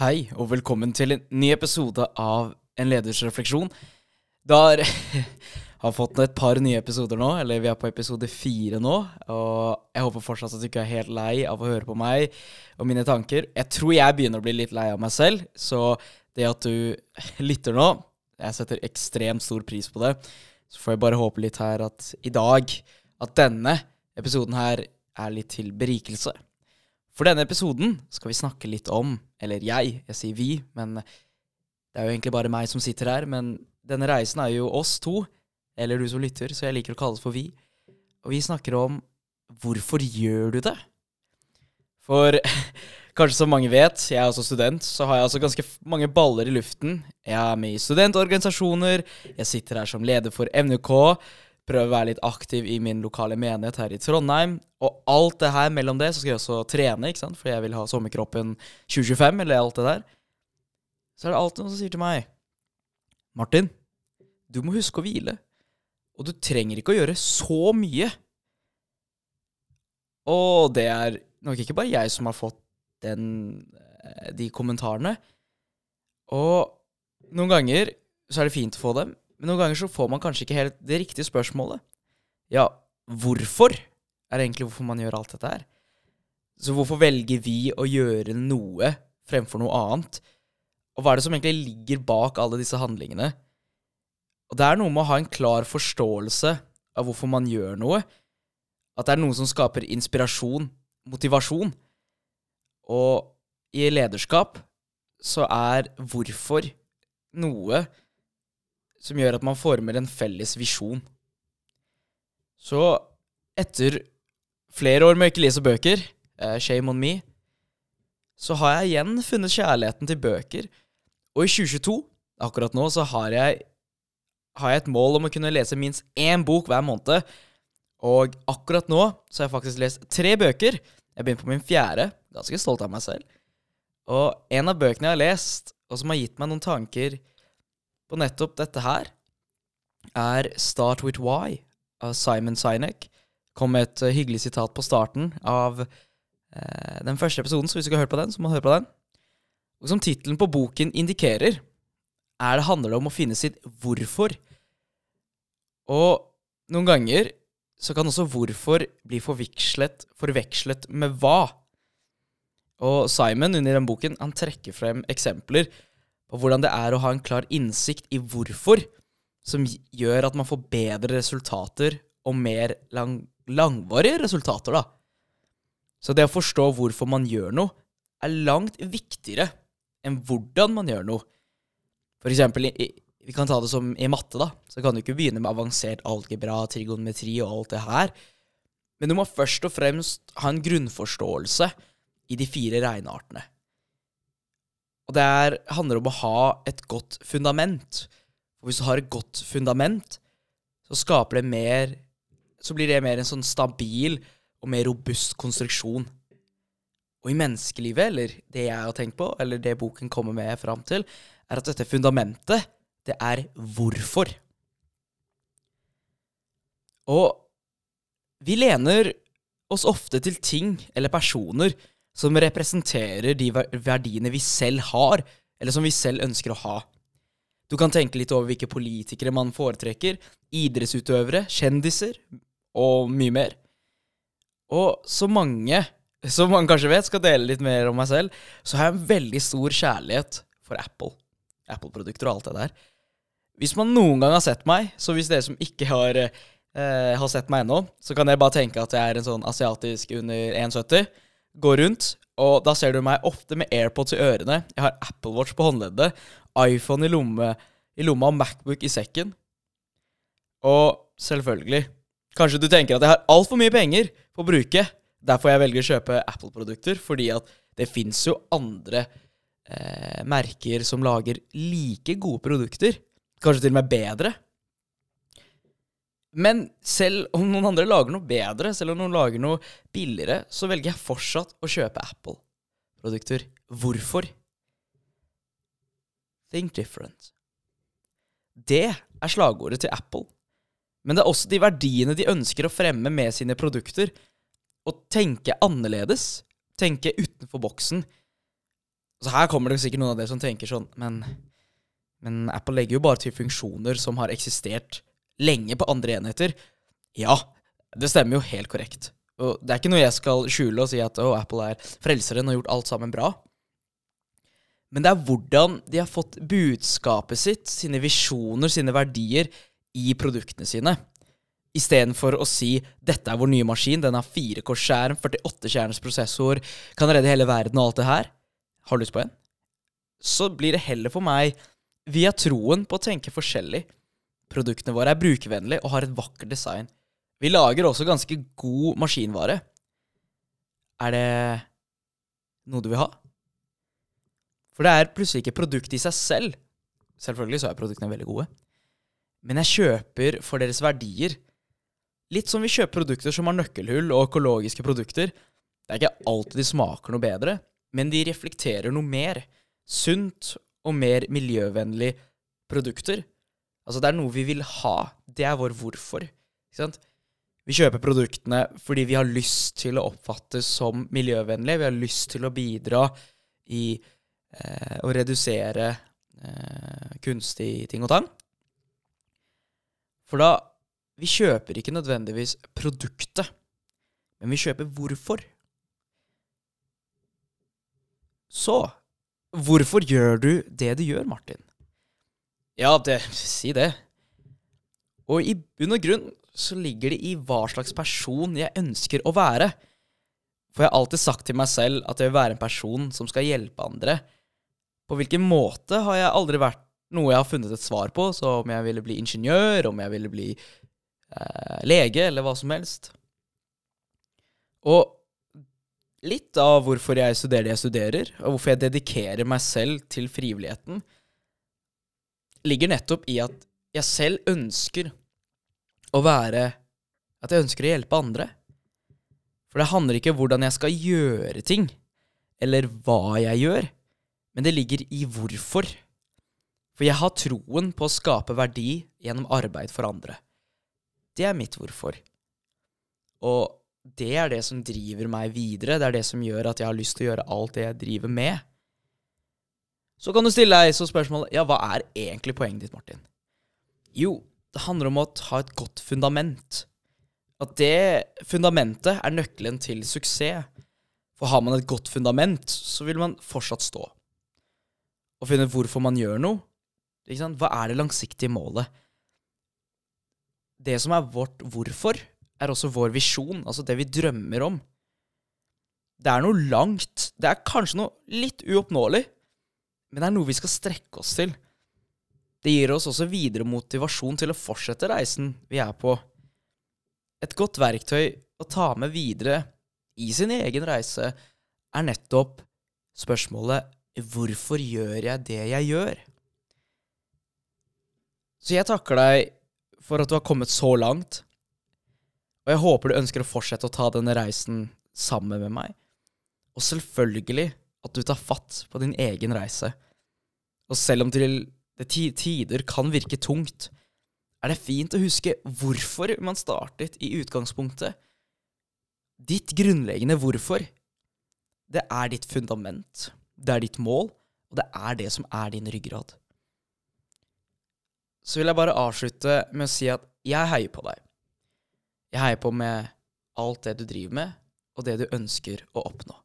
Hei, og velkommen til en ny episode av En leders refleksjon. Det har, har fått et par nye episoder nå, eller vi er på episode fire nå. Og jeg håper fortsatt at du ikke er helt lei av å høre på meg og mine tanker. Jeg tror jeg begynner å bli litt lei av meg selv, så det at du lytter nå, jeg setter ekstremt stor pris på det. Så får jeg bare håpe litt her at i dag, at denne episoden her er litt til berikelse. For denne episoden skal vi snakke litt om Eller jeg, jeg sier vi, men det er jo egentlig bare meg som sitter her. Men denne reisen er jo oss to, eller du som lytter, så jeg liker å kalle det for vi. Og vi snakker om hvorfor gjør du det? For kanskje som mange vet, jeg er også student, så har jeg altså ganske mange baller i luften. Jeg er med i studentorganisasjoner, jeg sitter her som leder for MNK, prøve å være litt aktiv i min lokale menighet her i Trondheim. Og alt det her mellom det, så skal jeg også trene, ikke sant? for jeg vil ha sommerkroppen 2025, eller alt det der. Så er det alltid noen som sier til meg Martin, du må huske å hvile. Og du trenger ikke å gjøre så mye. Og det er nok ikke bare jeg som har fått den, eh, de kommentarene. Og noen ganger så er det fint å få dem, men noen ganger så får man kanskje ikke helt det riktige spørsmålet. Ja, hvorfor er egentlig hvorfor man gjør alt dette her? Så hvorfor velger vi å gjøre noe fremfor noe annet? Og hva er det som egentlig ligger bak alle disse handlingene? Og det er noe med å ha en klar forståelse av hvorfor man gjør noe. At det er noe som skaper inspirasjon, motivasjon. Og i lederskap så er hvorfor noe som gjør at man former en felles visjon. Så etter flere år med ikke lese bøker, eh, shame on me, så har jeg igjen funnet kjærligheten til bøker. Og i 2022, akkurat nå, så har jeg, har jeg et mål om å kunne lese minst én bok hver måned. Og akkurat nå så har jeg faktisk lest tre bøker. Jeg begynner på min fjerde. Ganske stolt av meg selv. Og en av bøkene jeg har lest, og som har gitt meg noen tanker på nettopp dette her, er Start With Why av Simon Sinek. Kom med et uh, hyggelig sitat på starten av eh, den første episoden, så hvis du ikke har hørt på den, så må du høre på den. Og som tittelen på boken indikerer, er det handler det om å finne sitt hvorfor. Og noen ganger så kan også hvorfor bli forvekslet, forvekslet med hva. Og Simon under den boken han trekker frem eksempler på hvordan det er å ha en klar innsikt i hvorfor, som gjør at man får bedre resultater og mer lang, langvarige resultater, da. Så det å forstå hvorfor man gjør noe, er langt viktigere enn hvordan man gjør noe. For eksempel, vi kan ta det som i matte, da. Så kan du ikke begynne med avansert algebra, trigonometri og alt det her. Men du må først og fremst ha en grunnforståelse i de fire regneartene. Og det er, handler om å ha et godt fundament. Og hvis du har et godt fundament, så skaper det mer Så blir det mer en sånn stabil og mer robust konstruksjon. Og i menneskelivet, eller det jeg har tenkt på, eller det boken kommer med fram til, er at dette fundamentet, det er hvorfor. Og vi lener oss ofte til ting eller personer som representerer de verdiene vi selv har, eller som vi selv ønsker å ha. Du kan tenke litt over hvilke politikere man foretrekker, idrettsutøvere, kjendiser og mye mer. Og så mange, som man kanskje vet, skal dele litt mer om meg selv, så har jeg en veldig stor kjærlighet for Apple. Apple-produkter og alt det der. Hvis man noen gang har sett meg, så hvis dere som ikke har, eh, har sett meg ennå, så kan dere bare tenke at jeg er en sånn asiatisk under 1,70 går rundt, og da ser du meg ofte med AirPods i ørene. Jeg har Apple Watch på håndleddet, iPhone i, lomme, i lomma og Macbook i sekken. Og selvfølgelig Kanskje du tenker at jeg har altfor mye penger på å bruke. Derfor jeg velger å kjøpe Apple-produkter, fordi at det fins jo andre eh, merker som lager like gode produkter. Kanskje til og med bedre. Men selv om noen andre lager noe bedre, selv om noen lager noe billigere, så velger jeg fortsatt å kjøpe Apple-produkter. Hvorfor? Think different. Det er slagordet til Apple. Men det er også de verdiene de ønsker å fremme med sine produkter. Å tenke annerledes. Tenke utenfor boksen. Så her kommer det sikkert noen av dere som tenker sånn Men, men Apple legger jo bare til funksjoner som har eksistert lenge på andre enheter. Ja, det stemmer jo helt korrekt. Og det er ikke noe jeg skal skjule og si at oh, Apple er frelseren og har gjort alt sammen bra. Men det er hvordan de har fått budskapet sitt, sine visjoner, sine verdier, i produktene sine. Istedenfor å si 'dette er vår nye maskin, den har 4K-skjerm, 48-kjerners prosessor, kan redde hele verden' og alt det her. Har du lyst på en? Så blir det heller for meg via troen på å tenke forskjellig. Produktene våre er brukervennlige og har et vakkert design. Vi lager også ganske god maskinvare. Er det noe du vil ha? For det er plutselig ikke produktet i seg selv. Selvfølgelig så er produktene veldig gode. Men jeg kjøper for deres verdier. Litt som vi kjøper produkter som har nøkkelhull og økologiske produkter. Det er ikke alltid de smaker noe bedre, men de reflekterer noe mer. Sunt og mer miljøvennlig produkter. Altså, det er noe vi vil ha. Det er vår hvorfor. Ikke sant? Vi kjøper produktene fordi vi har lyst til å oppfattes som miljøvennlige. Vi har lyst til å bidra i eh, å redusere eh, kunstig ting og tang. For da Vi kjøper ikke nødvendigvis produktet, men vi kjøper hvorfor. Så hvorfor gjør du det du gjør, Martin? Ja, det, si det. Og i bunn og grunn så ligger det i hva slags person jeg ønsker å være. For jeg har alltid sagt til meg selv at jeg vil være en person som skal hjelpe andre. På hvilken måte har jeg aldri vært noe jeg har funnet et svar på, så om jeg ville bli ingeniør, om jeg ville bli eh, lege, eller hva som helst. Og litt av hvorfor jeg studerer det jeg studerer, og hvorfor jeg dedikerer meg selv til frivilligheten, ligger nettopp i at jeg selv ønsker å være at jeg ønsker å hjelpe andre. For det handler ikke om hvordan jeg skal gjøre ting, eller hva jeg gjør, men det ligger i hvorfor. For jeg har troen på å skape verdi gjennom arbeid for andre. Det er mitt hvorfor. Og det er det som driver meg videre. Det er det som gjør at jeg har lyst til å gjøre alt det jeg driver med. Så kan du stille deg så spørsmålet Ja, hva er egentlig poenget ditt, Martin? Jo, det handler om å ha et godt fundament. At det fundamentet er nøkkelen til suksess. For har man et godt fundament, så vil man fortsatt stå. Og finne hvorfor man gjør noe. Hva er det langsiktige målet? Det som er vårt hvorfor, er også vår visjon, altså det vi drømmer om. Det er noe langt, det er kanskje noe litt uoppnåelig, men det er noe vi skal strekke oss til. Det gir oss også videre motivasjon til å fortsette reisen vi er på. Et godt verktøy å ta med videre i sin egen reise er nettopp spørsmålet hvorfor gjør jeg det jeg gjør? Så jeg takker deg for at du har kommet så langt, og jeg håper du ønsker å fortsette å ta denne reisen sammen med meg. Og selvfølgelig at du tar fatt på din egen reise. Og selv om til det tider kan virke tungt, er det fint å huske hvorfor man startet i utgangspunktet. Ditt grunnleggende hvorfor. Det er ditt fundament, det er ditt mål, og det er det som er din ryggrad. Så vil jeg bare avslutte med å si at jeg heier på deg. Jeg heier på med alt det du driver med, og det du ønsker å oppnå.